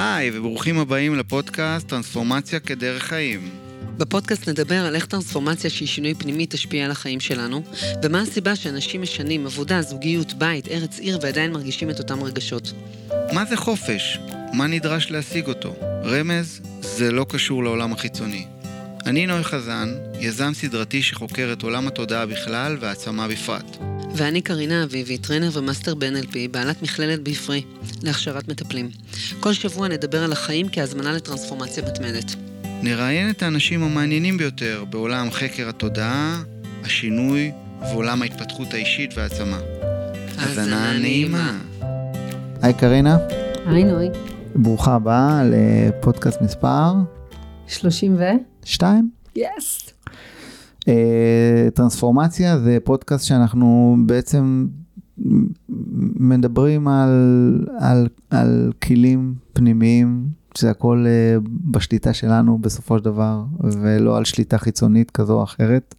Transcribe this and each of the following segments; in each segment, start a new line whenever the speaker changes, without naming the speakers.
היי, וברוכים הבאים לפודקאסט טרנספורמציה כדרך חיים.
בפודקאסט נדבר על איך טרנספורמציה שהיא שינוי פנימי תשפיע על החיים שלנו, ומה הסיבה שאנשים משנים עבודה, זוגיות, בית, ארץ עיר ועדיין מרגישים את אותם רגשות.
מה זה חופש? מה נדרש להשיג אותו? רמז, זה לא קשור לעולם החיצוני. אני נוי חזן, יזם סדרתי שחוקר את עולם התודעה בכלל והעצמה בפרט.
ואני קרינה אביבי, trainer ו master ב-NLP, בעלת מכללת בעפרי, להכשרת מטפלים. כל שבוע נדבר על החיים כהזמנה לטרנספורמציה מתמדת.
נראיין את האנשים המעניינים ביותר בעולם חקר התודעה, השינוי ועולם ההתפתחות האישית והעצמה. האזנה נעימה. היי קרינה.
היי נוי.
ברוכה הבאה לפודקאסט מספר
30 ו?
2.
יס.
אה, טרנספורמציה זה פודקאסט שאנחנו בעצם מדברים על, על, על כלים פנימיים, שזה הכל uh, בשליטה שלנו בסופו של דבר, ולא על שליטה חיצונית כזו או אחרת.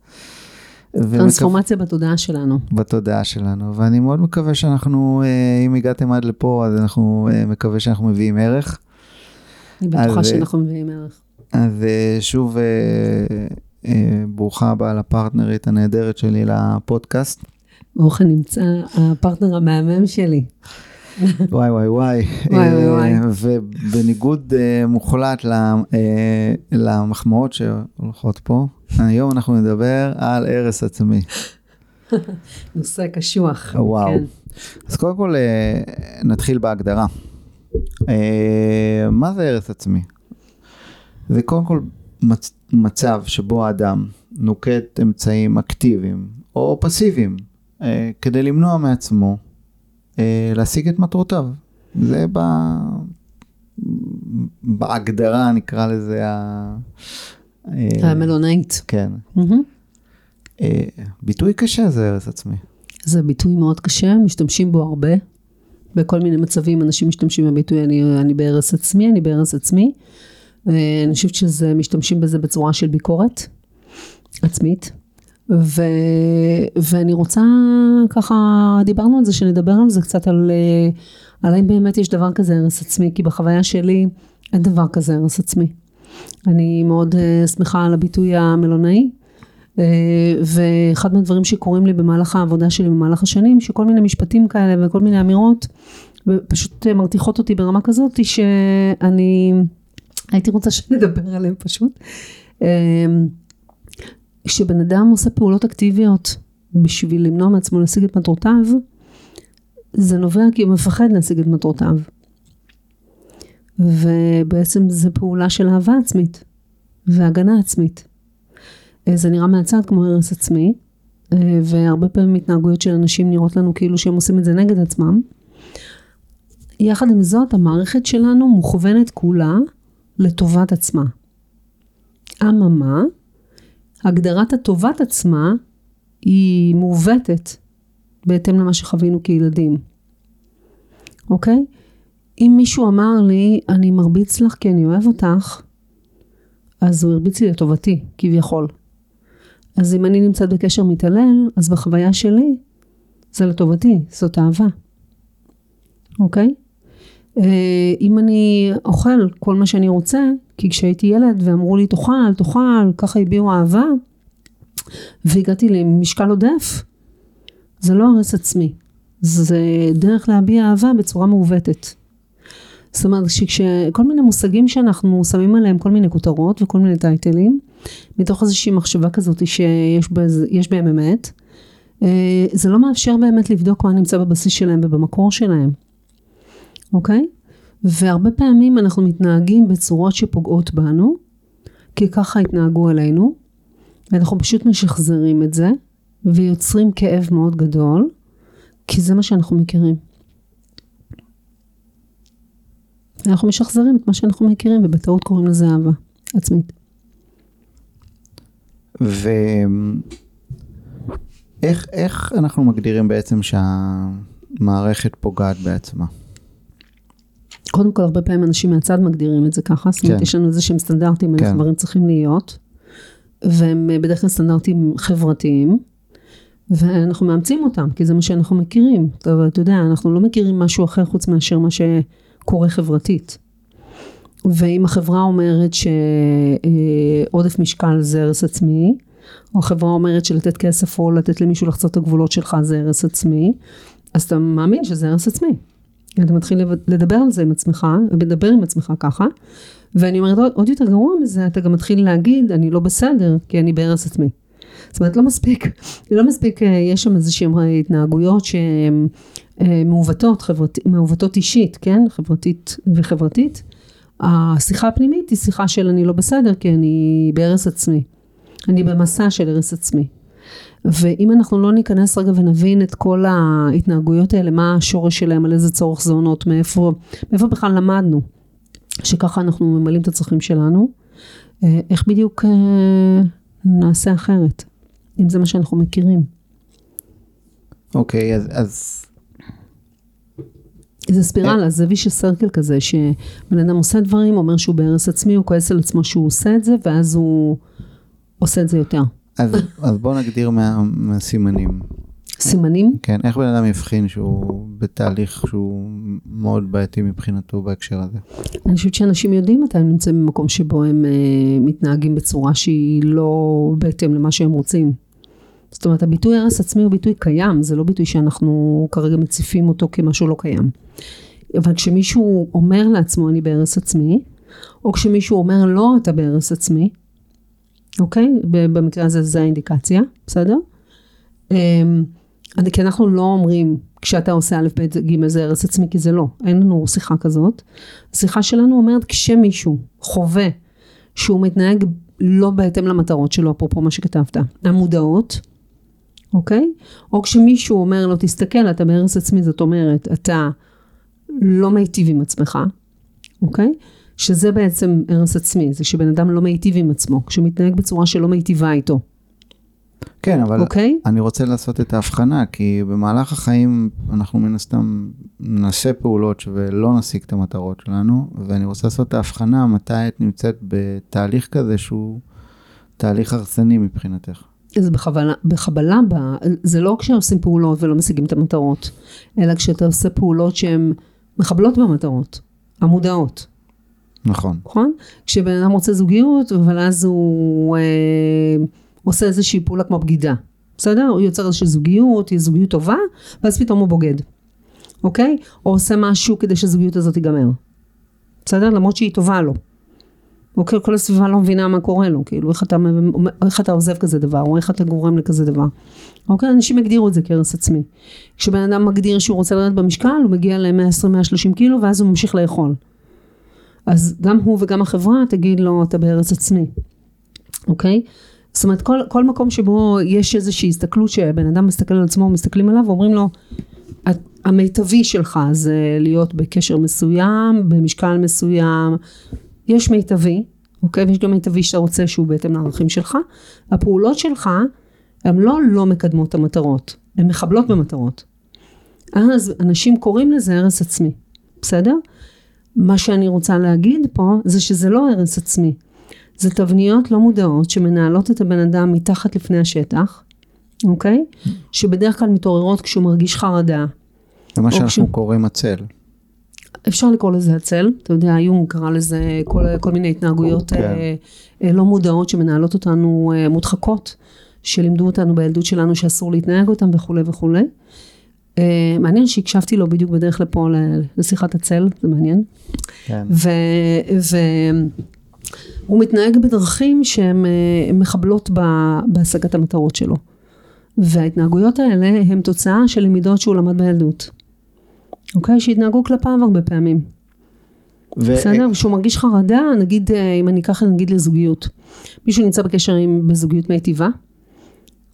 טרנספורמציה ומקו... בתודעה שלנו.
בתודעה שלנו, ואני מאוד מקווה שאנחנו, uh, אם הגעתם עד לפה, אז אנחנו מקווה שאנחנו מביאים ערך.
אני בטוחה אז, שאנחנו מביאים ערך.
אז שוב, ברוכה הבאה לפרטנרית הנהדרת שלי לפודקאסט.
ברוך הנמצא הפרטנר המהמם שלי.
וואי וואי וואי.
וואי וואי.
אה, ובניגוד uh, מוחלט למחמאות שהולכות פה, היום אנחנו נדבר על הרס עצמי.
נושא קשוח.
וואו. כן. אז קודם כל uh, נתחיל בהגדרה. Uh, מה זה הרס עצמי? זה קודם כל מצ- מצב שבו האדם נוקט אמצעים אקטיביים או פסיביים uh, כדי למנוע מעצמו אה, להשיג את מטרותיו. זה ב... בהגדרה נקרא לזה ה...
אה, המלונאית.
כן. Mm-hmm. ביטוי קשה זה הרס עצמי.
זה ביטוי מאוד קשה, משתמשים בו הרבה. בכל מיני מצבים אנשים משתמשים בביטוי אני, אני בהרס עצמי, אני בהרס עצמי. אני חושבת שזה, משתמשים בזה בצורה של ביקורת עצמית. ו, ואני רוצה ככה, דיברנו על זה, שנדבר על זה קצת, על, אה, על האם באמת יש דבר כזה הרס עצמי, כי בחוויה שלי אין דבר כזה הרס עצמי. אני מאוד uh, שמחה על הביטוי המלונאי, ואחד מהדברים שקורים לי במהלך העבודה שלי במהלך השנים, שכל מיני משפטים כאלה וכל מיני אמירות, פשוט מרתיחות אותי ברמה כזאת, שאני הייתי רוצה שנדבר עליהם פשוט. Uh, כשבן אדם עושה פעולות אקטיביות בשביל למנוע מעצמו להשיג את מטרותיו, זה נובע כי הוא מפחד להשיג את מטרותיו. ובעצם זה פעולה של אהבה עצמית והגנה עצמית. אה, זה נראה מהצד כמו הרס עצמי, אה, והרבה פעמים התנהגויות של אנשים נראות לנו כאילו שהם עושים את זה נגד עצמם. יחד עם זאת, המערכת שלנו מוכוונת כולה לטובת עצמה. אממה, הגדרת הטובת עצמה היא מעוותת בהתאם למה שחווינו כילדים, אוקיי? אם מישהו אמר לי, אני מרביץ לך כי אני אוהב אותך, אז הוא הרביץ לי לטובתי, כביכול. אז אם אני נמצאת בקשר מתעלל, אז בחוויה שלי זה לטובתי, זאת אהבה, אוקיי? אה, אם אני אוכל כל מה שאני רוצה, כי כשהייתי ילד ואמרו לי תאכל, תאכל, ככה הביעו אהבה, והגעתי למשקל עודף, זה לא הרס עצמי, זה דרך להביע אהבה בצורה מעוותת. זאת אומרת שכל מיני מושגים שאנחנו שמים עליהם כל מיני כותרות וכל מיני טייטלים, מתוך איזושהי מחשבה כזאת שיש בהם אמת, אה, זה לא מאפשר באמת לבדוק מה נמצא בבסיס שלהם ובמקור שלהם. אוקיי? והרבה פעמים אנחנו מתנהגים בצורות שפוגעות בנו, כי ככה התנהגו עלינו, ואנחנו פשוט משחזרים את זה, ויוצרים כאב מאוד גדול, כי זה מה שאנחנו מכירים. אנחנו משחזרים את מה שאנחנו מכירים, ובטעות קוראים לזה אהבה עצמית.
ואיך אנחנו מגדירים בעצם שהמערכת פוגעת בעצמה?
קודם כל, הרבה פעמים אנשים מהצד מגדירים את זה ככה, זאת אומרת, כן. יש לנו איזה שהם סטנדרטים, כן. דברים צריכים להיות, והם אה, בדרך כלל סטנדרטים חברתיים, ואנחנו מאמצים אותם, כי זה מה שאנחנו מכירים. אבל אתה יודע, אנחנו לא מכירים משהו אחר חוץ מאשר מה שקורה חברתית. ואם החברה אומרת שעודף משקל זה הרס עצמי, או החברה אומרת שלתת כסף או לתת למישהו לחצות את הגבולות שלך זה הרס עצמי, אז אתה מאמין שזה הרס עצמי. אתה מתחיל לדבר על זה עם עצמך, ולדבר עם עצמך ככה, ואני אומרת עוד, עוד יותר גרוע מזה, אתה גם מתחיל להגיד, אני לא בסדר, כי אני בהרס עצמי. זאת אומרת, לא מספיק, לא מספיק, אה, יש שם איזה שהן התנהגויות שהן אה, מעוותות, מעוותות אישית, כן? חברתית וחברתית. השיחה הפנימית היא שיחה של אני לא בסדר, כי אני בהרס עצמי. אני במסע של הרס עצמי. ואם אנחנו לא ניכנס רגע ונבין את כל ההתנהגויות האלה, מה השורש שלהם, על איזה צורך זה עונות, מאיפה, מאיפה בכלל למדנו, שככה אנחנו ממלאים את הצרכים שלנו, אה, איך בדיוק אה, נעשה אחרת, אם זה מה שאנחנו מכירים.
אוקיי, okay, אז, אז...
זה ספירלה, זה ויש סרקל כזה, שבן אדם עושה דברים, אומר שהוא בהרס עצמי, הוא כועס על עצמו שהוא עושה את זה, ואז הוא עושה את זה יותר.
אז, אז בוא נגדיר מה, מהסימנים.
סימנים?
כן, איך בן אדם יבחין שהוא בתהליך שהוא מאוד בעייתי מבחינתו בהקשר הזה?
אני חושבת שאנשים יודעים מתי הם נמצאים במקום שבו הם uh, מתנהגים בצורה שהיא לא בהתאם למה שהם רוצים. זאת אומרת, הביטוי הרס עצמי הוא ביטוי קיים, זה לא ביטוי שאנחנו כרגע מציפים אותו כמשהו לא קיים. אבל כשמישהו אומר לעצמו אני בהרס עצמי, או כשמישהו אומר לא אתה בהרס עצמי, אוקיי? במקרה הזה זה האינדיקציה, בסדר? אמ, כי אנחנו לא אומרים כשאתה עושה א', ב', ג' זה הרס עצמי, כי זה לא, אין לנו שיחה כזאת. השיחה שלנו אומרת כשמישהו חווה שהוא מתנהג לא בהתאם למטרות שלו, אפרופו מה שכתבת, המודעות, אוקיי? או כשמישהו אומר לו, תסתכל, אתה בהרס עצמי, זאת אומרת, אתה לא מיטיב עם עצמך, אוקיי? שזה בעצם הרס עצמי, זה שבן אדם לא מיטיב עם עצמו, כשהוא מתנהג בצורה שלא מיטיבה איתו.
כן, אבל okay? אוקיי? אני רוצה לעשות את ההבחנה, כי במהלך החיים אנחנו מן הסתם נעשה פעולות ולא נשיג את המטרות שלנו, ואני רוצה לעשות את ההבחנה מתי את נמצאת בתהליך כזה שהוא תהליך הרסני מבחינתך.
זה בחבלה, בחבלה ב, זה לא כשעושים פעולות ולא משיגים את המטרות, אלא כשאתה עושה פעולות שהן מחבלות במטרות, המודעות.
נכון.
נכון? כשבן אדם רוצה זוגיות, אבל אז הוא אה, עושה איזושהי פעולה כמו בגידה. בסדר? הוא יוצר איזושהי זוגיות, היא זוגיות טובה, ואז פתאום הוא בוגד. אוקיי? או עושה משהו כדי שהזוגיות הזאת תיגמר. בסדר? למרות שהיא טובה לו. אוקיי? כל הסביבה לא מבינה מה קורה לו, כאילו, איך אתה, איך אתה עוזב כזה דבר, או איך אתה גורם לכזה דבר. אוקיי? אנשים הגדירו את זה כהרס עצמי. כשבן אדם מגדיר שהוא רוצה לרדת במשקל, הוא מגיע ל-120-130 קילו, ואז הוא ממשיך לאכול. אז גם הוא וגם החברה תגיד לו אתה בארץ עצמי, אוקיי? זאת אומרת כל, כל מקום שבו יש איזושהי הסתכלות שבן אדם מסתכל על עצמו מסתכלים עליו ואומרים לו המיטבי שלך זה להיות בקשר מסוים, במשקל מסוים, יש מיטבי, אוקיי? ויש גם מיטבי שאתה רוצה שהוא בהתאם לערכים שלך, הפעולות שלך הן לא לא מקדמות את המטרות, הן מחבלות במטרות. אז אנשים קוראים לזה הרס עצמי, בסדר? מה שאני רוצה להגיד פה זה שזה לא הרס עצמי. זה תבניות לא מודעות שמנהלות את הבן אדם מתחת לפני השטח, אוקיי? שבדרך כלל מתעוררות כשהוא מרגיש חרדה.
זה מה שאנחנו כש... קוראים הצל.
אפשר לקרוא לזה הצל, אתה יודע, יונג קרא לזה כל, כל מיני התנהגויות okay. אוקיי. אה, אה, לא מודעות שמנהלות אותנו אה, מודחקות, שלימדו אותנו בילדות שלנו שאסור להתנהג אותם וכולי וכולי. אה, מעניין שהקשבתי לו בדיוק בדרך לפה לשיחת הצל, זה מעניין. כן. והוא מתנהג בדרכים שהן אה, מחבלות בהשגת המטרות שלו. וההתנהגויות האלה הן תוצאה של למידות שהוא למד בילדות. אוקיי? שהתנהגו כלפיו הרבה פעמים. ו... בסדר? כשהוא מרגיש חרדה, נגיד, אה, אם אני אקח נגיד לזוגיות. מישהו נמצא בקשר עם, בזוגיות מיטיבה,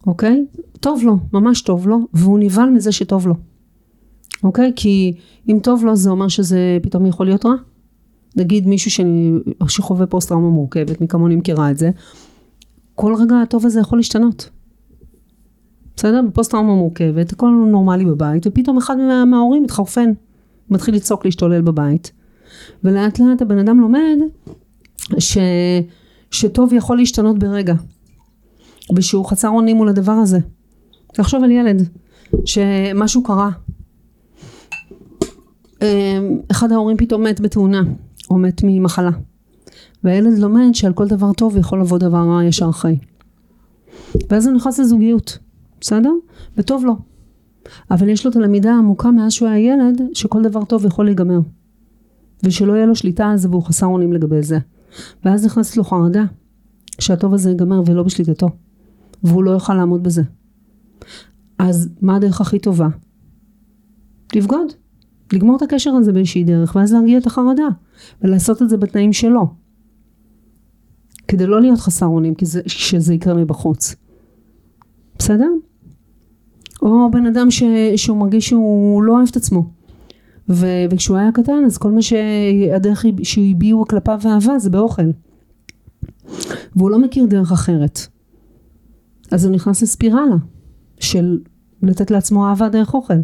אוקיי? טוב לו, ממש טוב לו, והוא נבהל מזה שטוב לו. אוקיי? כי אם טוב לו זה אומר שזה פתאום יכול להיות רע. נגיד מישהו שאני, שחווה פוסט טראומה מורכבת, מי כמוני מכירה את זה, כל רגע הטוב הזה יכול להשתנות. בסדר? בפוסט טראומה מורכבת, הכל נורמלי בבית, ופתאום אחד מה, מההורים מתחרפן, מתחיל לצעוק להשתולל בבית. ולאט לאט הבן אדם לומד ש, שטוב יכול להשתנות ברגע. ושהוא חסר אונים מול הדבר הזה. תחשוב על ילד שמשהו קרה. אמ, אחד ההורים פתאום מת בתאונה, או מת ממחלה. והילד לומד שעל כל דבר טוב יכול לבוא דבר רע ישר אחרי. ואז הוא נכנס לזוגיות, בסדר? וטוב לו. אבל יש לו את הלמידה העמוקה מאז שהוא היה ילד, שכל דבר טוב יכול להיגמר. ושלא יהיה לו שליטה על זה והוא חסר אונים לגבי זה. ואז נכנסת לו חרדה, שהטוב הזה ייגמר ולא בשליטתו. והוא לא יוכל לעמוד בזה. אז מה הדרך הכי טובה? לבגוד. לגמור את הקשר הזה באיזושהי דרך, ואז להרגיע את החרדה. ולעשות את זה בתנאים שלו. כדי לא להיות חסר אונים כשזה יקרה מבחוץ. בסדר? או בן אדם ש, שהוא מרגיש שהוא לא אוהב את עצמו. ו, וכשהוא היה קטן אז כל מה שהדרך שהביעו כלפיו אהבה זה באוכל. והוא לא מכיר דרך אחרת. אז הוא נכנס לספירלה של לתת לעצמו אהבה דרך אוכל.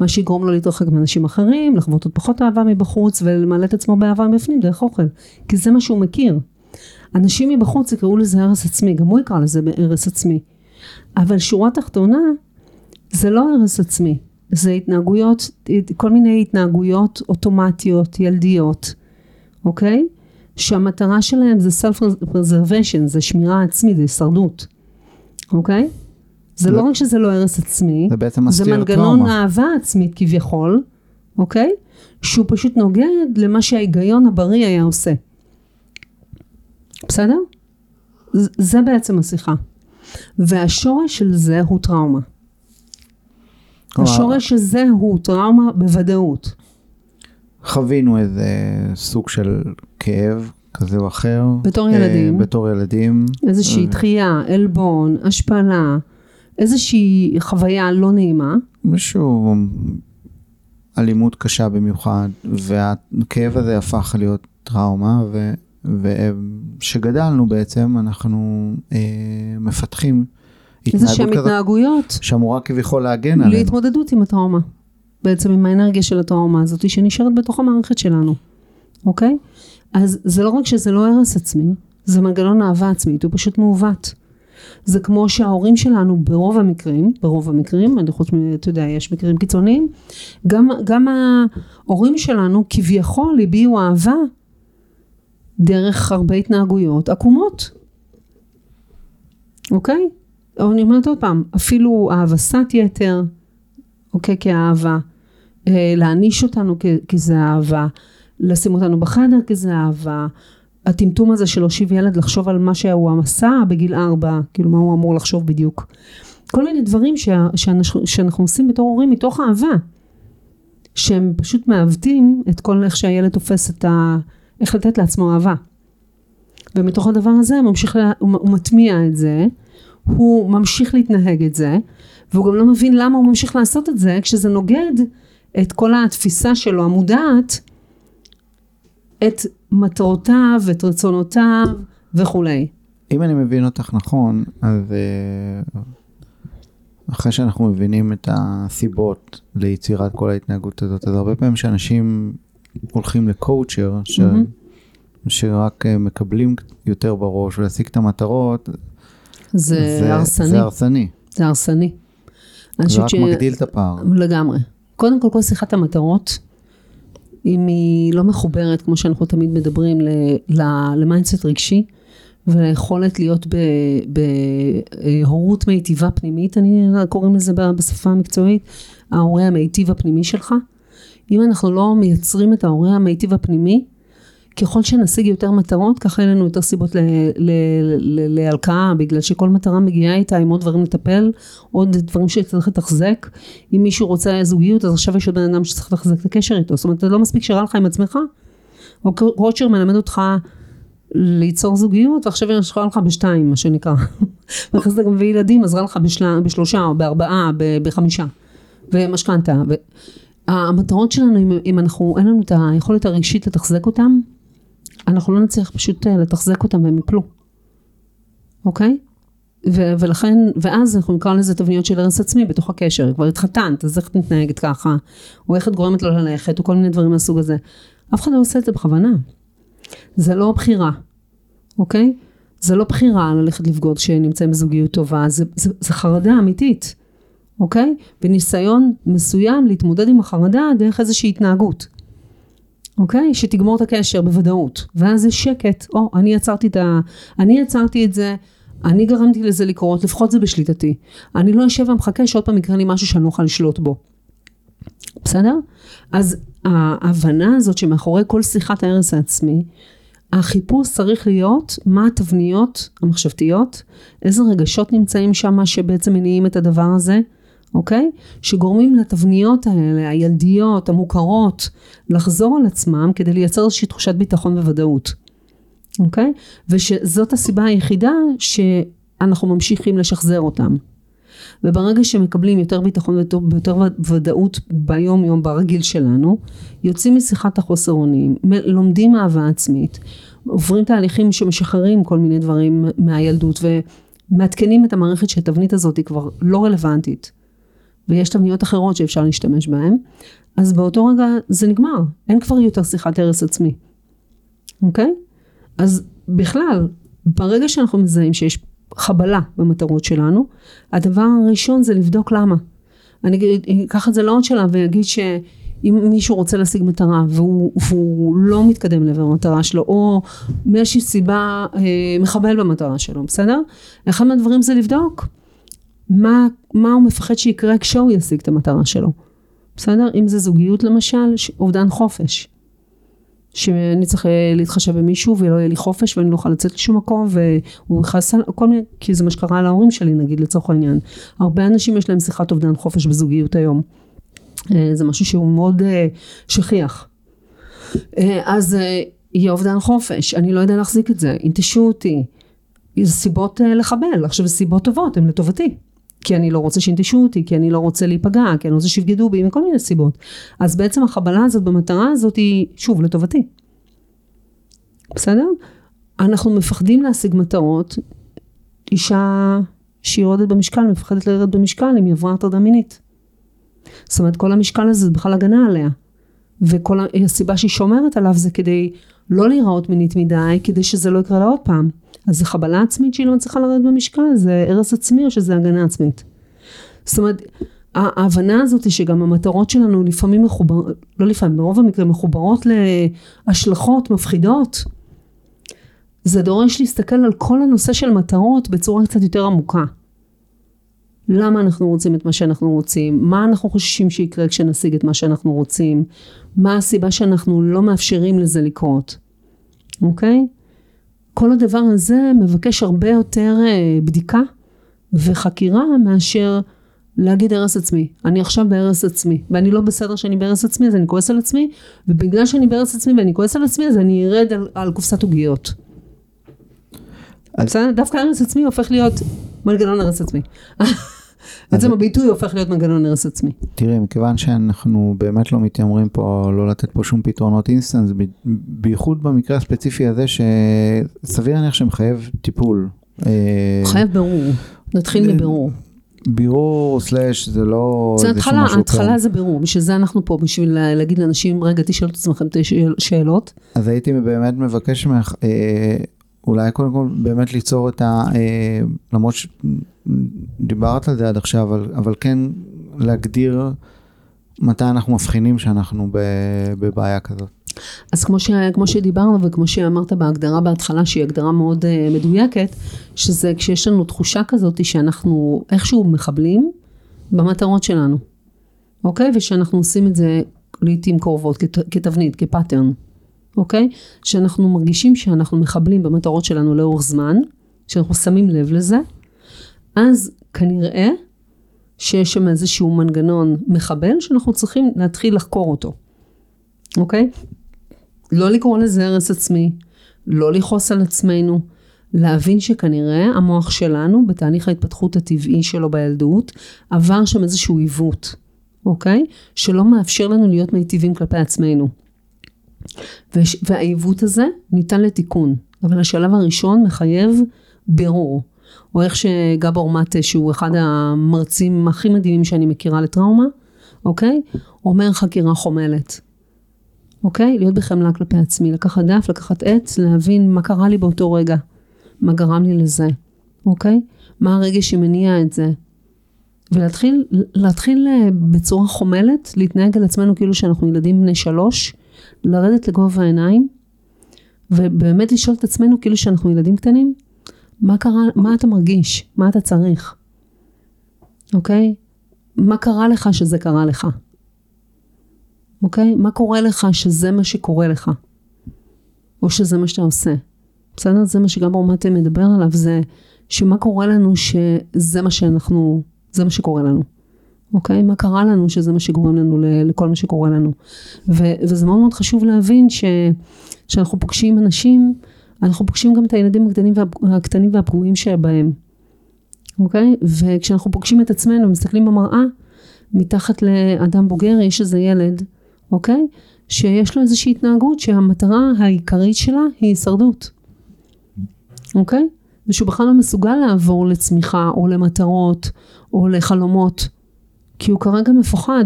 מה שיגרום לו להתרחק מאנשים אחרים, לחוות עוד פחות אהבה מבחוץ ולמלא את עצמו באהבה מבפנים דרך אוכל. כי זה מה שהוא מכיר. אנשים מבחוץ יקראו לזה הרס עצמי, גם הוא יקרא לזה הרס עצמי. אבל שורה תחתונה, זה לא הרס עצמי, זה התנהגויות, כל מיני התנהגויות אוטומטיות, ילדיות, אוקיי? שהמטרה שלהם זה self-preservation, זה שמירה עצמית, זה הישרדות, אוקיי? זה לא רק שזה לא הרס עצמי,
זה בעצם מסתיר
זה מנגנון אהבה עצמית כביכול, אוקיי? שהוא פשוט נוגד למה שההיגיון הבריא היה עושה. בסדר? זה בעצם השיחה. והשורש של זה הוא טראומה. השורש הזה הוא טראומה בוודאות.
חווינו איזה סוג של כאב כזה או אחר.
בתור ילדים.
אה, בתור ילדים.
איזושהי דחייה, עלבון, השפלה, איזושהי חוויה לא נעימה.
משהו, אלימות קשה במיוחד, והכאב הזה הפך להיות טראומה, ו... וכשגדלנו בעצם אנחנו אה, מפתחים
איזה שהן התנהגויות.
שאמורה כביכול להגן עלינו.
להתמודדות עם הטראומה. בעצם עם האנרגיה של הטראומה הזאת שנשארת בתוך המערכת שלנו, אוקיי? אז זה לא רק שזה לא הרס עצמי, זה מנגנון אהבה עצמית, הוא פשוט מעוות. זה כמו שההורים שלנו ברוב המקרים, ברוב המקרים, אני מ... אתה יודע, יש מקרים קיצוניים, גם, גם ההורים שלנו כביכול הביעו אהבה דרך הרבה התנהגויות עקומות, אוקיי? או אני אומרת עוד פעם, אפילו האבסת יתר, אוקיי, כאהבה, אה, להעניש אותנו כי זה אהבה, לשים אותנו בחדר כי זה אהבה, הטמטום הזה של להושיב ילד לחשוב על מה שהוא המסע בגיל ארבע, כאילו מה הוא אמור לחשוב בדיוק. כל מיני דברים שה, שאנחנו, שאנחנו עושים בתור הורים מתוך אהבה, שהם פשוט מעוותים את כל איך שהילד תופס את ה... איך לתת לעצמו אהבה. ומתוך הדבר הזה הוא ממשיך, לה, הוא מטמיע את זה, הוא ממשיך להתנהג את זה, והוא גם לא מבין למה הוא ממשיך לעשות את זה, כשזה נוגד את כל התפיסה שלו המודעת, את מטרותיו, את רצונותיו וכולי.
אם אני מבין אותך נכון, אז אה, אחרי שאנחנו מבינים את הסיבות ליצירת כל ההתנהגות הזאת, אז הרבה פעמים שאנשים הולכים לקואוצ'ר, ש... mm-hmm. שרק אה, מקבלים יותר בראש ולהשיג את המטרות,
זה, זה הרסני.
זה הרסני.
זה הרסני.
זה רק ש... מגדיל את הפער.
לגמרי. קודם כל, כל שיחת המטרות, אם היא לא מחוברת, כמו שאנחנו תמיד מדברים, ל mindset רגשי, וליכולת להיות בהורות מיטיבה פנימית, אני קוראים לזה בשפה המקצועית, ההורה המיטיב הפנימי שלך. אם אנחנו לא מייצרים את ההורה המיטיב הפנימי, ככל שנשיג יותר מטרות, ככה אין לנו יותר סיבות להלקאה, בגלל שכל מטרה מגיעה איתה עם עוד דברים לטפל, עוד דברים שצריך לתחזק. אם מישהו רוצה זוגיות, אז עכשיו יש עוד בן אדם שצריך לתחזק את הקשר איתו. זאת אומרת, זה לא מספיק שרע לך עם עצמך. או רוטשר מלמד אותך ליצור זוגיות, ועכשיו יש לך בשתיים, מה שנקרא. ואחרי זה גם מביא ילדים, אז רע לך בשל... בשלושה, או בארבעה, בחמישה. ומשכנתה. המטרות שלנו, אם, אם אנחנו, אין לנו את היכולת הרגשית לתחזק אותם, אנחנו לא נצליח פשוט אה, לתחזק אותם והם יפלו, אוקיי? ו- ולכן, ואז אנחנו נקרא לזה תבניות של הרס עצמי בתוך הקשר, כבר התחתנת, אז איך את מתנהגת ככה, או איך את גורמת לו ללכת, או כל מיני דברים מהסוג הזה. אף אחד לא עושה את זה בכוונה. זה לא בחירה, אוקיי? זה לא בחירה ללכת לבגוד כשנמצאים בזוגיות טובה, זה, זה, זה חרדה אמיתית, אוקיי? וניסיון מסוים להתמודד עם החרדה דרך איזושהי התנהגות. אוקיי? שתגמור את הקשר בוודאות. ואז זה שקט, או, אני יצרתי את ה... אני יצרתי את זה, אני גרמתי לזה לקרות, לפחות זה בשליטתי. אני לא אשב ומחכה שעוד פעם יקרה לי משהו שאני לא אוכל לשלוט בו. בסדר? אז ההבנה הזאת שמאחורי כל שיחת ההרס העצמי, החיפוש צריך להיות מה התבניות המחשבתיות, איזה רגשות נמצאים שם שבעצם מניעים את הדבר הזה, אוקיי? שגורמים לתבניות האלה, הילדיות, המוכרות, לחזור על עצמם כדי לייצר איזושהי תחושת ביטחון וודאות, אוקיי? ושזאת הסיבה היחידה שאנחנו ממשיכים לשחזר אותם. וברגע שמקבלים יותר ביטחון ויותר ודאות ביום יום ברגיל שלנו, יוצאים משיחת החוסר אונים, לומדים אהבה עצמית, עוברים תהליכים שמשחררים כל מיני דברים מהילדות ומעדכנים את המערכת שהתבנית הזאת היא כבר לא רלוונטית ויש תבניות אחרות שאפשר להשתמש בהן, אז באותו רגע זה נגמר, אין כבר יותר שיחת הרס עצמי, אוקיי? אז בכלל, ברגע שאנחנו מזהים שיש חבלה במטרות שלנו, הדבר הראשון זה לבדוק למה. אני אקח את זה לעוד שלב ואגיד שאם מישהו רוצה להשיג מטרה והוא, והוא לא מתקדם לעבר המטרה שלו, או מאיזושהי סיבה אה, מחבל במטרה שלו, בסדר? אחד מהדברים זה לבדוק מה, מה הוא מפחד שיקרה כשהוא ישיג את המטרה שלו. בסדר? אם זה זוגיות למשל, אובדן חופש. שאני צריך אה, להתחשב במישהו ולא יהיה לי חופש ואני לא אוכל לצאת לשום מקום והוא יכעס על כל מיני, כי זה מה שקרה להורים שלי נגיד לצורך העניין. הרבה אנשים יש להם שיחת אובדן חופש בזוגיות היום. אה, זה משהו שהוא מאוד אה, שכיח. אז יהיה אובדן חופש, אני לא יודע להחזיק את זה, ינטשו אותי. זה סיבות לחבל, עכשיו סיבות טובות, הן לטובתי. כי אני לא רוצה שינטשו אותי, כי אני לא רוצה להיפגע, כי אני רוצה שיבגדו בי, מכל מיני סיבות. אז בעצם החבלה הזאת במטרה הזאת היא, שוב, לטובתי. בסדר? אנחנו מפחדים להשיג מטרות. אישה שיורדת במשקל, מפחדת לרדת במשקל אם היא עברה הטרדה מינית. זאת אומרת, כל המשקל הזה זה בכלל הגנה עליה. וכל הסיבה שהיא שומרת עליו זה כדי לא להיראות מינית מדי, כדי שזה לא יקרה לה עוד פעם. אז זה חבלה עצמית שהיא לא מצליחה לרדת במשקל, זה הרס עצמי או שזה הגנה עצמית. זאת אומרת, ההבנה הזאת היא שגם המטרות שלנו לפעמים מחוברות, לא לפעמים, ברוב המקרים מחוברות להשלכות מפחידות. זה דורש להסתכל על כל הנושא של מטרות בצורה קצת יותר עמוקה. למה אנחנו רוצים את מה שאנחנו רוצים, מה אנחנו חוששים שיקרה כשנשיג את מה שאנחנו רוצים, מה הסיבה שאנחנו לא מאפשרים לזה לקרות, אוקיי? כל הדבר הזה מבקש הרבה יותר אה, בדיקה וחקירה מאשר להגיד הרס עצמי. אני עכשיו בהרס עצמי, ואני לא בסדר שאני בהרס עצמי, אז אני כועס על עצמי, ובגלל שאני בהרס עצמי ואני כועס על עצמי, אז אני ארד על, על קופסת עוגיות. אז... דווקא הרס עצמי הופך להיות מנגנון הרס עצמי. בעצם הביטוי הופך להיות מנגנון הרס עצמי.
תראי, מכיוון שאנחנו באמת לא מתיימרים פה, לא לתת פה שום פתרונות אינסטנט, בייחוד במקרה הספציפי הזה, שסביר להניח שמחייב טיפול.
אה, חייב ברור, נתחיל מבירור.
בירור slash זה לא
זה התחלה, התחלה זה בירור, בשביל זה אנחנו פה, בשביל להגיד לאנשים, רגע תשאלו את עצמכם את השאלות.
אז הייתי באמת מבקש ממך, אה, אולי קודם כל באמת ליצור את ה... אה, למרות שדיברת על זה עד עכשיו, אבל, אבל כן להגדיר מתי אנחנו מבחינים שאנחנו בבעיה כזאת.
אז כמו, ש, כמו שדיברנו וכמו שאמרת בהגדרה בהתחלה שהיא הגדרה מאוד uh, מדויקת, שזה כשיש לנו תחושה כזאת שאנחנו איכשהו מחבלים במטרות שלנו, אוקיי? ושאנחנו עושים את זה לעיתים קרובות כת, כתבנית, כפאטרן. אוקיי? שאנחנו מרגישים שאנחנו מחבלים במטרות שלנו לאורך זמן, שאנחנו שמים לב לזה, אז כנראה שיש שם איזשהו מנגנון מחבל שאנחנו צריכים להתחיל לחקור אותו, אוקיי? לא לקרוא לזה הרס עצמי, לא לכעוס על עצמנו, להבין שכנראה המוח שלנו בתהליך ההתפתחות הטבעי שלו בילדות עבר שם איזשהו עיוות, אוקיי? שלא מאפשר לנו להיות מיטיבים כלפי עצמנו. והעיוות הזה ניתן לתיקון, אבל השלב הראשון מחייב בירור. או איך שגבור מטה, שהוא אחד המרצים הכי מדהימים שאני מכירה לטראומה, אוקיי? אומר חקירה חומלת. אוקיי? להיות בחמלה כלפי עצמי, לקחת דף, לקחת עץ, להבין מה קרה לי באותו רגע, מה גרם לי לזה, אוקיי? מה הרגש שמניע את זה. ולהתחיל להתחיל אה, בצורה חומלת, להתנהג על עצמנו כאילו שאנחנו ילדים בני שלוש, לרדת לגובה העיניים, ובאמת לשאול את עצמנו כאילו שאנחנו ילדים קטנים, מה קרה, מה אתה מרגיש? מה אתה צריך? אוקיי? מה קרה לך שזה קרה לך? אוקיי? מה קורה לך שזה מה שקורה לך? או שזה מה שאתה עושה? בסדר? זה מה שגם רומטי מדבר עליו, זה שמה קורה לנו שזה מה שאנחנו, זה מה שקורה לנו. אוקיי? מה קרה לנו שזה מה שגורם לנו לכל מה שקורה לנו. ו- וזה מאוד מאוד חשוב להבין שכשאנחנו פוגשים אנשים, אנחנו פוגשים גם את הילדים הקטנים, וה- הקטנים והפגועים שבהם. אוקיי? וכשאנחנו פוגשים את עצמנו ומסתכלים במראה, מתחת לאדם בוגר יש איזה ילד, אוקיי? שיש לו איזושהי התנהגות שהמטרה העיקרית שלה היא הישרדות. אוקיי? ושהוא בכלל לא מסוגל לעבור לצמיחה או למטרות או לחלומות, כי הוא כרגע מפוחד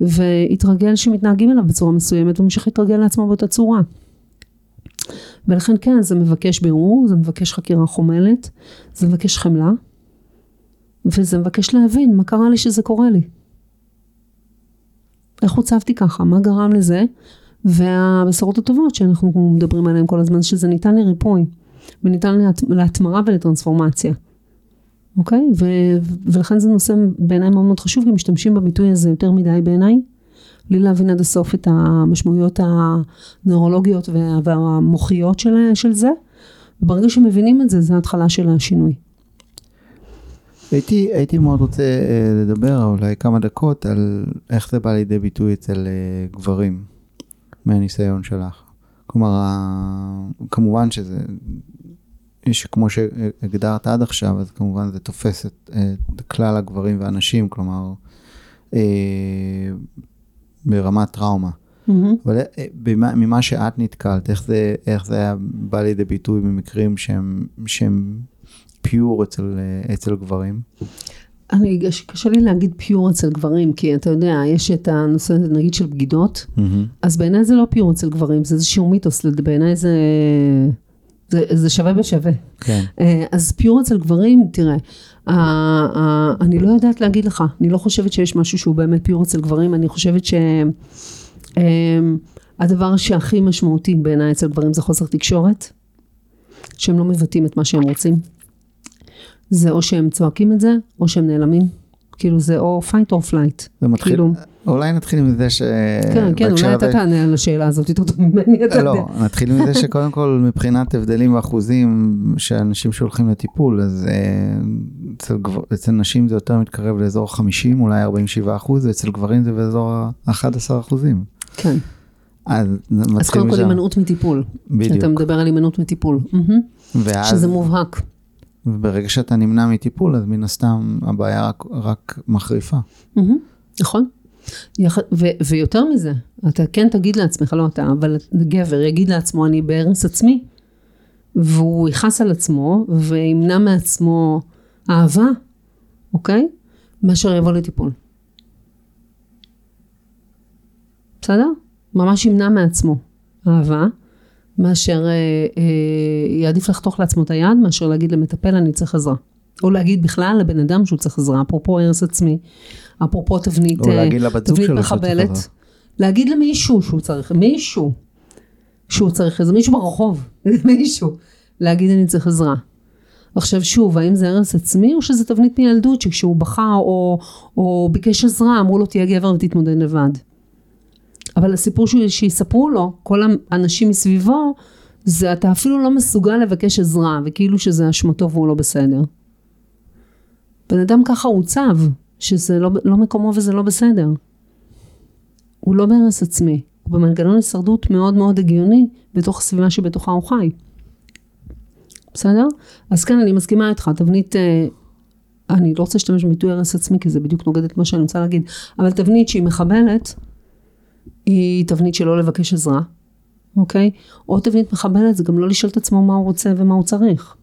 והתרגל שמתנהגים אליו בצורה מסוימת וממשיך להתרגל לעצמו באותה צורה. ולכן כן, זה מבקש בירור, זה מבקש חקירה חומלת, זה מבקש חמלה, וזה מבקש להבין מה קרה לי שזה קורה לי. איך הוצבתי ככה, מה גרם לזה, והבשורות הטובות שאנחנו מדברים עליהן כל הזמן, שזה ניתן לריפוי, וניתן. להתמרה ולטרנספורמציה. אוקיי? ו... ולכן זה נושא בעיניי מאוד מאוד חשוב, כי משתמשים בביטוי הזה יותר מדי בעיניי, בלי להבין עד הסוף את המשמעויות הנוירולוגיות וה... והמוחיות של... של זה, וברגע שמבינים את זה, זה ההתחלה של השינוי.
הייתי, הייתי מאוד רוצה אה, לדבר אולי כמה דקות על איך זה בא לידי ביטוי אצל אה, גברים, מהניסיון שלך. כלומר, כמובן שזה, שכמו שהגדרת עד עכשיו, אז כמובן זה תופס את, את כלל הגברים והנשים, כלומר, אה, ברמת טראומה. Mm-hmm. אבל במה, ממה שאת נתקלת, איך זה, איך זה היה בא לידי ביטוי במקרים שהם, שהם פיור אצל, אצל גברים?
אני, קשה לי להגיד פיור אצל גברים, כי אתה יודע, יש את הנושא נגיד של בגידות, mm-hmm. אז בעיניי זה לא פיור אצל גברים, זה איזשהו מיתוס, בעיניי זה, זה, זה שווה בשווה.
כן.
אז פיור אצל גברים, תראה, אני לא יודעת להגיד לך, אני לא חושבת שיש משהו שהוא באמת פיור אצל גברים, אני חושבת שהדבר שהכי משמעותי בעיניי אצל גברים זה חוסר תקשורת, שהם לא מבטאים את מה שהם רוצים. זה או שהם צועקים את זה, או שהם נעלמים. כאילו זה או fight or flight.
זה מתחיל, כאילו... אולי נתחיל מזה ש...
כן, כן, אולי אתה תענה על השאלה הזאת יותר טוב ממני, אתה
יודע. לא, נתחיל מזה שקודם כל מבחינת הבדלים ואחוזים שאנשים שהולכים לטיפול, אז אה, אצל, גבר, אצל נשים זה יותר מתקרב לאזור 50, אולי 47 אחוז, ואצל גברים זה באזור ה-11 אחוזים.
כן.
אז,
אז קודם כל הימנעות מטיפול. בדיוק. אתה מדבר על הימנעות מטיפול. ואז... שזה מובהק.
וברגע שאתה נמנע מטיפול, אז מן הסתם הבעיה רק, רק מחריפה.
נכון. ו- ויותר מזה, אתה כן תגיד לעצמך, לא אתה, אבל גבר יגיד לעצמו, אני בהרס עצמי, והוא יכעס על עצמו, וימנע מעצמו אהבה, אוקיי? מאשר יבוא לטיפול. בסדר? ממש ימנע מעצמו אהבה. מאשר אה, אה, יעדיף לחתוך לעצמו את היד, מאשר להגיד למטפל אני צריך עזרה. או להגיד בכלל לבן אדם שהוא צריך עזרה, אפרופו הרס עצמי, אפרופו תבנית,
זוג שלו
מחבלת, להגיד למישהו שהוא צריך, מישהו שהוא צריך עזרה, מישהו ברחוב, מישהו, להגיד אני צריך עזרה. עכשיו שוב, האם זה הרס עצמי או שזה תבנית מילדות שכשהוא בכה או, או ביקש עזרה אמרו לו תהיה גבר ותתמודד לבד. אבל הסיפור שיספרו לו, כל האנשים מסביבו, זה אתה אפילו לא מסוגל לבקש עזרה, וכאילו שזה אשמתו והוא לא בסדר. בן אדם ככה עוצב, שזה לא, לא מקומו וזה לא בסדר. הוא לא בהרס עצמי, הוא במנגנון הישרדות מאוד מאוד הגיוני בתוך הסביבה שבתוכה הוא חי. בסדר? אז כן, אני מסכימה איתך, תבנית, אה, אני לא רוצה להשתמש בביטוי הרס עצמי, כי זה בדיוק נוגד את מה שאני רוצה להגיד, אבל תבנית שהיא מחבלת, היא תבנית שלא לבקש עזרה, אוקיי? או תבנית מחבלת זה גם לא לשאול את עצמו מה הוא רוצה ומה הוא צריך.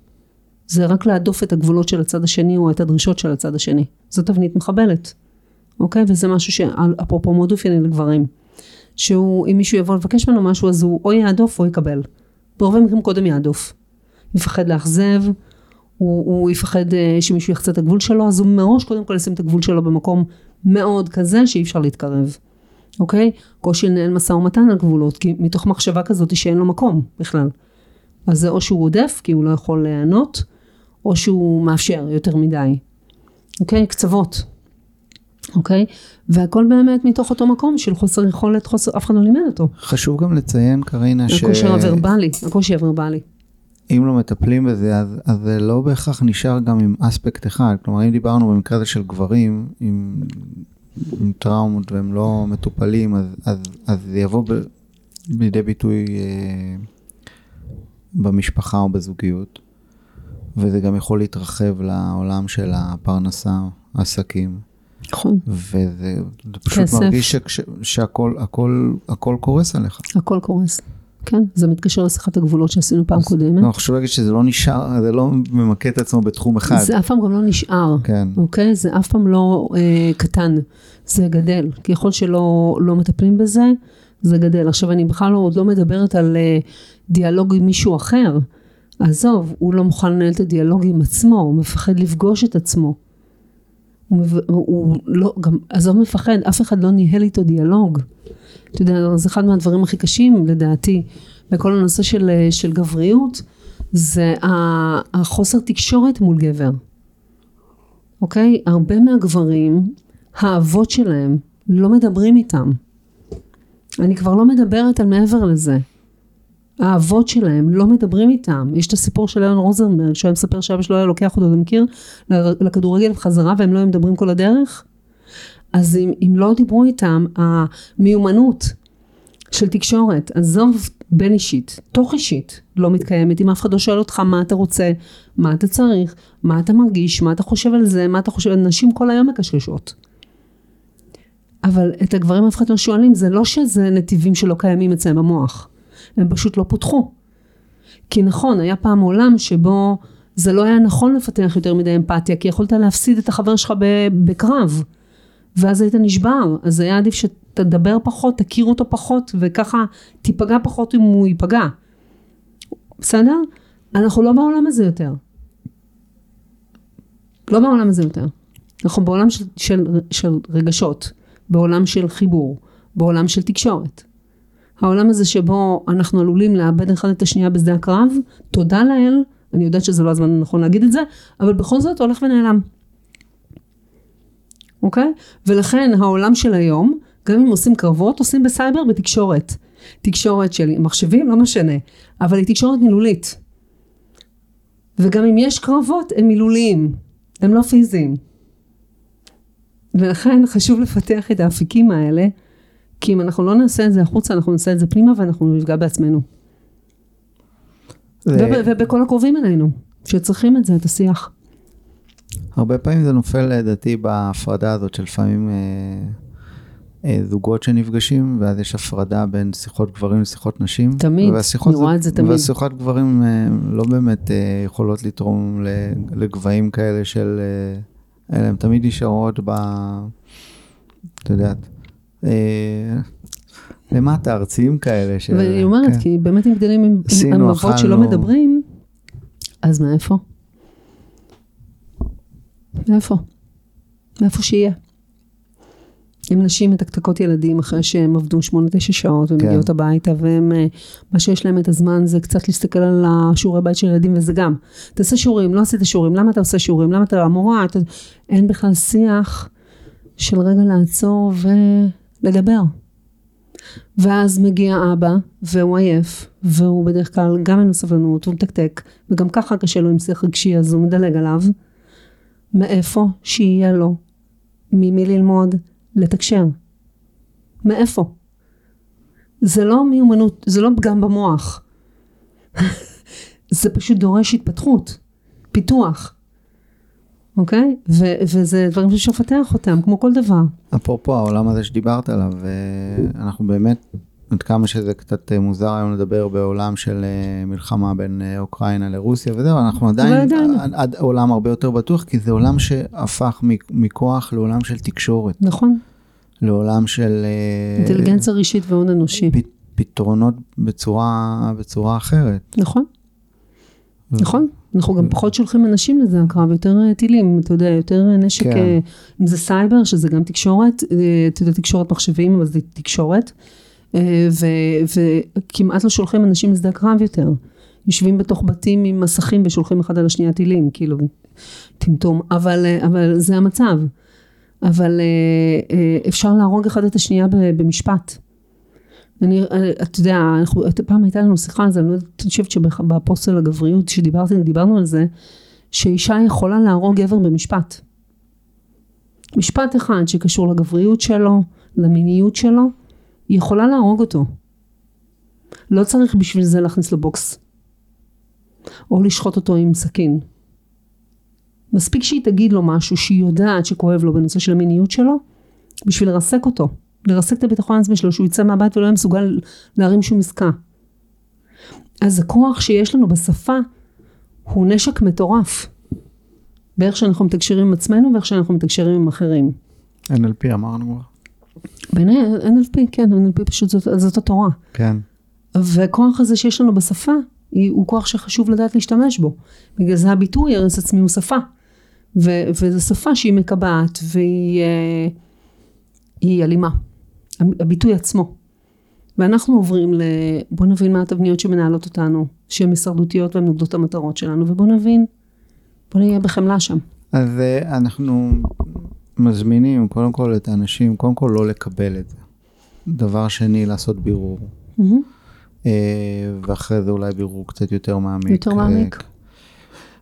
זה רק להדוף את הגבולות של הצד השני או את הדרישות של הצד השני. זו תבנית מחבלת, אוקיי? וזה משהו שאפרופו מאוד אופייני לגברים. שהוא, אם מישהו יבוא לבקש ממנו משהו אז הוא או יעדוף או יקבל. ברוב המקרים קודם יעדוף. יפחד לאכזב, הוא, הוא יפחד אה, שמישהו יחצה את הגבול שלו, אז הוא מראש קודם כל ישים את הגבול שלו במקום מאוד כזה שאי אפשר להתקרב. אוקיי? קושי לנהל משא ומתן על גבולות, כי מתוך מחשבה כזאת שאין לו מקום בכלל. אז זה או שהוא עודף, כי הוא לא יכול להיענות, או שהוא מאפשר יותר מדי. אוקיי? קצוות. אוקיי? והכל באמת מתוך אותו מקום של חוסר יכולת, חוסר, אף אחד לא לימד אותו.
חשוב גם לציין, קרינה, ש...
הקושי הוורבלי, הקושי הוורבלי.
אם לא מטפלים בזה, אז, אז זה לא בהכרח נשאר גם עם אספקט אחד. כלומר, אם דיברנו במקרה הזה של גברים עם, עם טראומות והם לא מטופלים, אז, אז, אז זה יבוא ב, לידי ביטוי אה, במשפחה או בזוגיות, וזה גם יכול להתרחב לעולם של הפרנסה, העסקים.
נכון.
וזה זה פשוט
כסף.
מרגיש שכש- שהכל הכל, הכל קורס עליך.
הכל קורס. כן, זה מתקשר לשיחת הגבולות שעשינו פעם קודמת.
לא, חשוב להגיד שזה לא נשאר, זה לא ממקד את עצמו בתחום אחד.
זה אף פעם גם לא נשאר.
כן.
אוקיי? זה אף פעם לא אה, קטן, זה גדל. ככל שלא לא מטפלים בזה, זה גדל. עכשיו אני בכלל לא, עוד לא מדברת על אה, דיאלוג עם מישהו אחר. עזוב, הוא לא מוכן לנהל את הדיאלוג עם עצמו, הוא מפחד לפגוש את עצמו. הוא. הוא לא, גם, עזוב מפחד, אף אחד לא ניהל איתו דיאלוג. אתה יודע, זה אחד מהדברים הכי קשים לדעתי, בכל הנושא של, של גבריות, זה החוסר תקשורת מול גבר. אוקיי? הרבה מהגברים, האבות שלהם לא מדברים איתם. אני כבר לא מדברת על מעבר לזה. האבות שלהם לא מדברים איתם. יש את הסיפור של אלון רוזנברג, שהוא היה מספר שאבא שלו היה לוקח אותו, אתה מכיר? לכדורגל בחזרה והם לא היו מדברים כל הדרך? אז אם, אם לא דיברו איתם, המיומנות של תקשורת, עזוב בין אישית, תוך אישית, לא מתקיימת. אם אף אחד לא שואל אותך מה אתה רוצה, מה אתה צריך, מה אתה מרגיש, מה אתה חושב על זה, מה אתה חושב, נשים כל היום מקשקשות. אבל את הגברים אף אחד לא שואלים, זה לא שזה נתיבים שלא קיימים אצלם במוח, הם פשוט לא פותחו. כי נכון, היה פעם עולם שבו זה לא היה נכון לפתח יותר מדי אמפתיה, כי יכולת להפסיד את החבר שלך בקרב, ואז היית נשבר, אז היה עדיף שתדבר פחות, תכיר אותו פחות, וככה תיפגע פחות אם הוא ייפגע. בסדר? אנחנו לא בעולם הזה יותר. לא בעולם הזה יותר. אנחנו בעולם של, של, של רגשות, בעולם של חיבור, בעולם של תקשורת. העולם הזה שבו אנחנו עלולים לאבד אחד את השנייה בשדה הקרב, תודה לאל, אני יודעת שזה לא הזמן הנכון להגיד את זה, אבל בכל זאת הולך ונעלם. אוקיי? ולכן העולם של היום, גם אם עושים קרבות, עושים בסייבר בתקשורת. תקשורת של מחשבים, לא משנה, אבל היא תקשורת מילולית. וגם אם יש קרבות, הם מילוליים, הם לא פיזיים. ולכן חשוב לפתח את האפיקים האלה, כי אם אנחנו לא נעשה את זה החוצה, אנחנו נעשה את זה פנימה ואנחנו נפגע בעצמנו.
זה-
וב- ובכל הקרובים אלינו, שצריכים את זה, את השיח.
הרבה פעמים זה נופל לדעתי בהפרדה הזאת שלפעמים אה, אה, זוגות שנפגשים ואז יש הפרדה בין שיחות גברים לשיחות נשים.
תמיד, אני רואה את זה תמיד.
והשיחות גברים אה, לא באמת אה, יכולות לתרום לגבהים כאלה של... אה, הן תמיד נשארות ב... את יודעת. אה, למטה ארציים כאלה. של-
ואני אומרת,
כן.
כי באמת אם גדלים עם, עם אבות שלא. מדברים, אז מאיפה? מאיפה? מאיפה שיהיה. אם נשים מתקתקות ילדים אחרי שהם עבדו שמונה תשע שעות ומגיעות
כן.
הביתה והם, אה, מה שיש להם את הזמן זה קצת להסתכל על השיעורי בית של ילדים וזה גם, תעשה שיעורים, לא עשית שיעורים, למה אתה עושה שיעורים, למה אתה המורה, אתה... אין בכלל שיח של רגע לעצור ולדבר. ואז מגיע אבא, והוא עייף, והוא בדרך כלל גם אין לו סבלנות, הוא מתקתק, וגם ככה קשה לו עם שיח רגשי, אז הוא מדלג עליו. מאיפה שיהיה לו ממי ללמוד לתקשר? מאיפה? זה לא מיומנות, זה לא פגם במוח. זה פשוט דורש התפתחות, פיתוח, אוקיי? ו- וזה דברים שיש לפתח אותם, כמו כל דבר.
אפרופו העולם הזה שדיברת עליו, אה, אנחנו באמת, עד כמה שזה קצת אה, מוזר היום לדבר בעולם של אה, מלחמה בין אוקראינה לרוסיה וזהו, אנחנו עדיין,
עדיין.
עד- עולם הרבה יותר בטוח, כי זה עולם שהפך מכוח לעולם של תקשורת,
נכון?
לעולם של
אינטליגנציה רגשית והון אנושי.
פתרונות בצורה, בצורה אחרת.
נכון, נכון. אנחנו גם פחות שולחים אנשים לזה הקרב, יותר אה, טילים, אתה יודע, יותר אה, נשק,
כן.
כן. אם זה סייבר, שזה גם תקשורת, אה, אתה יודע, תקשורת מחשבים, אבל זה תקשורת, אה, ו- וכמעט לא שולחים אנשים לשדה הקרב יותר. יושבים בתוך בתים עם מסכים ושולחים אחד על השנייה טילים, כאילו, טמטום, אבל, אה, אבל זה המצב. אבל אה, אה, אפשר להרוג אחד את השנייה במשפט. אני, אתה יודע, אנחנו, פעם הייתה לנו שיחה על זה, אני לא יודעת, אני חושבת שבפוסט על הגבריות, שדיברתי, דיברנו על זה, שאישה יכולה להרוג גבר במשפט. משפט אחד שקשור לגבריות שלו, למיניות שלו, היא יכולה להרוג אותו. לא צריך בשביל זה להכניס לו בוקס. או לשחוט אותו עם סכין. מספיק שהיא תגיד לו משהו שהיא יודעת שכואב לו בנושא של המיניות שלו, בשביל לרסק אותו. לרסק את הביטחון העצמי שלו, שהוא יצא מהבית ולא יהיה מסוגל להרים שום עסקה. אז הכוח שיש לנו בשפה הוא נשק מטורף. באיך שאנחנו מתקשרים עם עצמנו ואיך שאנחנו מתקשרים עם אחרים.
NLP אמרנו.
בעיניי NLP, כן, NLP פשוט זאת, זאת התורה.
כן.
והכוח הזה שיש לנו בשפה, הוא כוח שחשוב לדעת להשתמש בו. בגלל זה הביטוי הרס עצמי הוא שפה. ו, וזו שפה שהיא מקבעת והיא אה, היא אלימה. הביטוי עצמו. ואנחנו עוברים ל... בוא נבין מה התבניות שמנהלות אותנו, שהן הישרדותיות והן נוגדות המטרות שלנו, ובוא נבין, בוא נהיה בחמלה שם.
אז אה, אנחנו מזמינים קודם כל את האנשים, קודם כל לא לקבל את זה. דבר שני, לעשות בירור. אה, ואחרי זה אולי בירור קצת יותר מעמיק.
יותר מעמיק.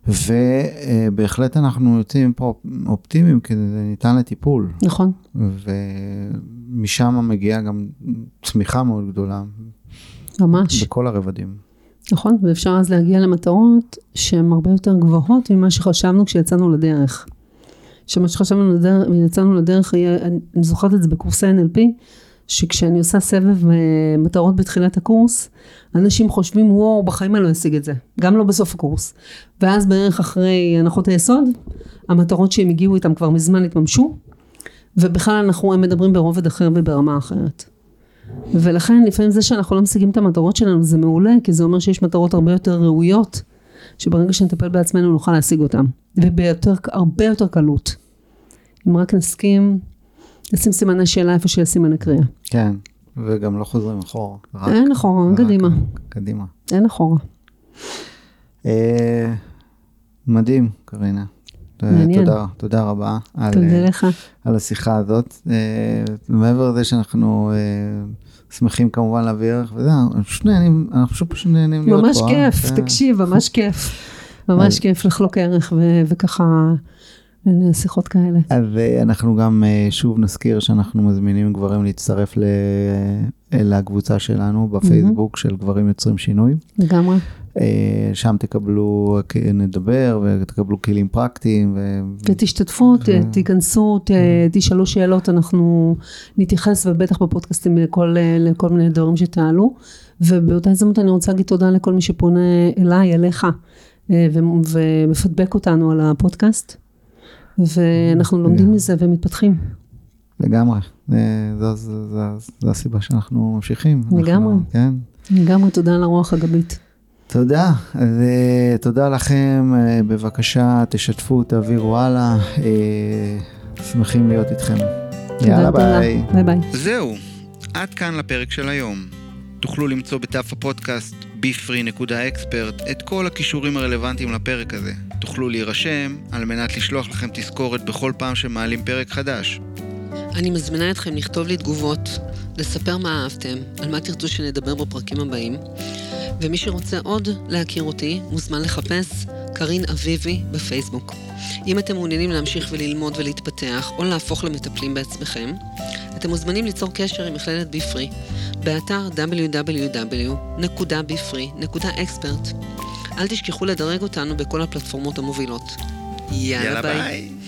ובהחלט אנחנו יוצאים פה אופטימיים, כי זה ניתן לטיפול.
נכון.
ומשם מגיעה גם צמיחה מאוד גדולה.
ממש.
בכל הרבדים.
נכון, ואפשר אז להגיע למטרות שהן הרבה יותר גבוהות ממה שחשבנו כשיצאנו לדרך. שמה שחשבנו לדרך, יצאנו לדרך, אני זוכרת את זה בקורסי NLP, שכשאני עושה סבב אה, מטרות בתחילת הקורס, אנשים חושבים, וואו, בחיים אני לא אשיג את זה. גם לא בסוף הקורס. ואז בערך אחרי הנחות היסוד, המטרות שהם הגיעו איתם כבר מזמן התממשו, ובכלל אנחנו מדברים ברובד אחר וברמה אחרת. ולכן לפעמים זה שאנחנו לא משיגים את המטרות שלנו זה מעולה, כי זה אומר שיש מטרות הרבה יותר ראויות, שברגע שנטפל בעצמנו נוכל להשיג אותן. ובהרבה יותר קלות. אם רק נסכים לשים סימני שאלה איפה שיש סימני קריאה.
כן, וגם לא חוזרים אחורה. רק,
אין אחורה,
רק
קדימה.
קדימה.
אין אחורה.
אה, מדהים, קרינה.
מעניין.
תודה, תודה רבה. על,
תודה
אה,
לך.
על השיחה הזאת. אה, מעבר לזה שאנחנו אה, שמחים כמובן להביא ערך וזה, אנחנו פשוט נהנים, אנחנו פשוט פשוט נהנים להיות פה.
ממש? כיף,
כן.
תקשיב, ממש כיף. ממש כיף לחלוק ערך וככה שיחות כאלה.
אז אה, אנחנו גם אה, שוב נזכיר שאנחנו מזמינים גברים להצטרף ל- אה, לקבוצה שלנו בפייסבוק של גברים יוצרים שינוי.
לגמרי.
שם תקבלו, נדבר ותקבלו כלים פרקטיים. ו...
ותשתתפו,
ו-
תיכנסו, ת- תשאלו שאלות, אנחנו נתייחס ובטח בפודקאסטים לכל, לכל מיני דברים שתעלו. ובאותה הזדמנות אני רוצה להגיד תודה לכל מי שפונה אליי, אליך, ו- ומפדבק אותנו על הפודקאסט. ואנחנו לומדים מזה ומתפתחים.
לגמרי, אה, זו, זו, זו, זו הסיבה שאנחנו ממשיכים.
לגמרי.
אנחנו, כן.
לגמרי תודה על הרוח הגבית.
תודה, ותודה לכם, אה, בבקשה תשתפו, תעבירו הלאה, אה, שמחים להיות איתכם.
תודה
יאללה
גדולה.
ביי.
ביי ביי.
זהו, עד כאן לפרק של היום. תוכלו למצוא בדף הפודקאסט bfree.expert את כל הכישורים הרלוונטיים לפרק הזה. תוכלו להירשם על מנת לשלוח לכם תזכורת בכל פעם שמעלים פרק חדש.
אני מזמינה אתכם לכתוב לי תגובות, לספר מה אהבתם, על מה תרצו שנדבר בפרקים הבאים, ומי שרוצה עוד להכיר אותי, מוזמן לחפש קרין אביבי בפייסבוק. אם אתם מעוניינים להמשיך וללמוד ולהתפתח, או להפוך למטפלים בעצמכם, אתם מוזמנים ליצור קשר עם מכללת ביפרי, באתר www.bfree.expert. אל תשכחו לדרג אותנו בכל הפלטפורמות המובילות. יאללה,
יאללה
ביי.
ביי.